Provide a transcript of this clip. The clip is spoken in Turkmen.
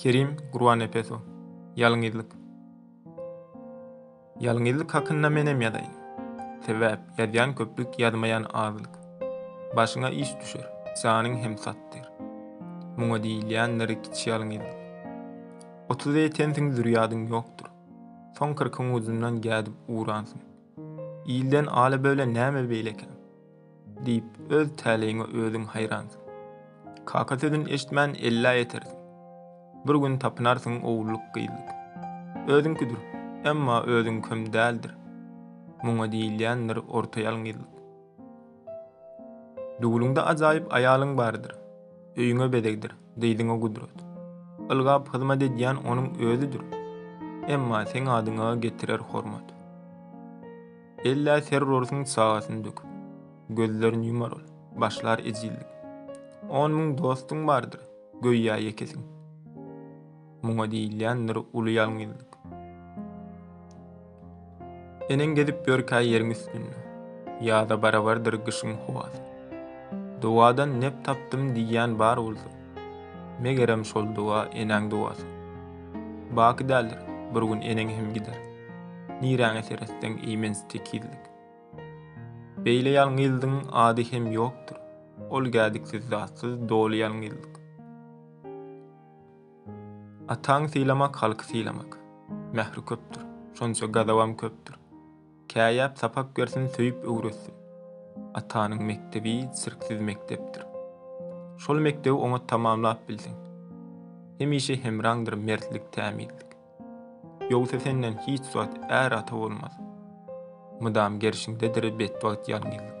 Kerim Gurbanepesow Ýalňyzlyk Ýalňyzlyk hakynda menem ýazaýyn. Sebäp ýazýan köplük ýazmaýan azlyk. Başyňa iş düşer, janyň hem satdyr. Muňa diýilýän niri kiçi ýalňyzlyk. Otuza ýetensiň zürýadyň ýokdur. Soň kyrkyň uzundan gädip uransyň. Ilden aly bölen näme beýle eken? diýip, öz täleýiňe özüň haýransyň. Kaka sözün eşitmän ellä ýetersiň. Bir gün tapynarsyň owullyk gyzlyk. Özüňkidir, emma özüňkem däldir. Muňa diýilýändir orta ýalňyzlyk. Döwlüňde ajaýyp aýalyň bardyr. Öýüňe bezegdir. diýdiň o gudrat. Ylgap hyzmat edýän onuň özüdir. Emma seň adyňa getirer hormat. Ellä ser urarsyň çagasyny döküp. Gözlerini ýumar ol, başlar ejizlik. On müň dostuň bardyr, göýä ýekesiň. Muňa diýilýändir uly ýalňyzlyk. Eneň gezip ýörkä ýeriň üstünde. Ýaza barabardyr gyşyň howasy. Dowadan nep tapdym diýýän bar bolsa. Megerem şol dowa enäň dowasy. Baky däldir, bir gün eneň hem gider. Niräňe seretseň iýmens tekizlik. Beýle ýalňyzlygyň ady hem ýokdur. Ol gädiksiz-zatsyz doly ýalňyzlyk. Ataňy sylamak halky sylamak. Mähri köpdür. Şonça gazabam köpdür. Käýäp sapak bersin söýüp öwretsin. Atanyň mekdebi çirksiz mekdepdir. Şol mekdebi oňat tamamlap bilseň. Hemişe hemraňdyr mertlik tämizlik. Ýogsa senden hiç wagt är ata bolmaz. Mydam gerşiňdedir betbagt ýalňyzlyk.